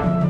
Bye.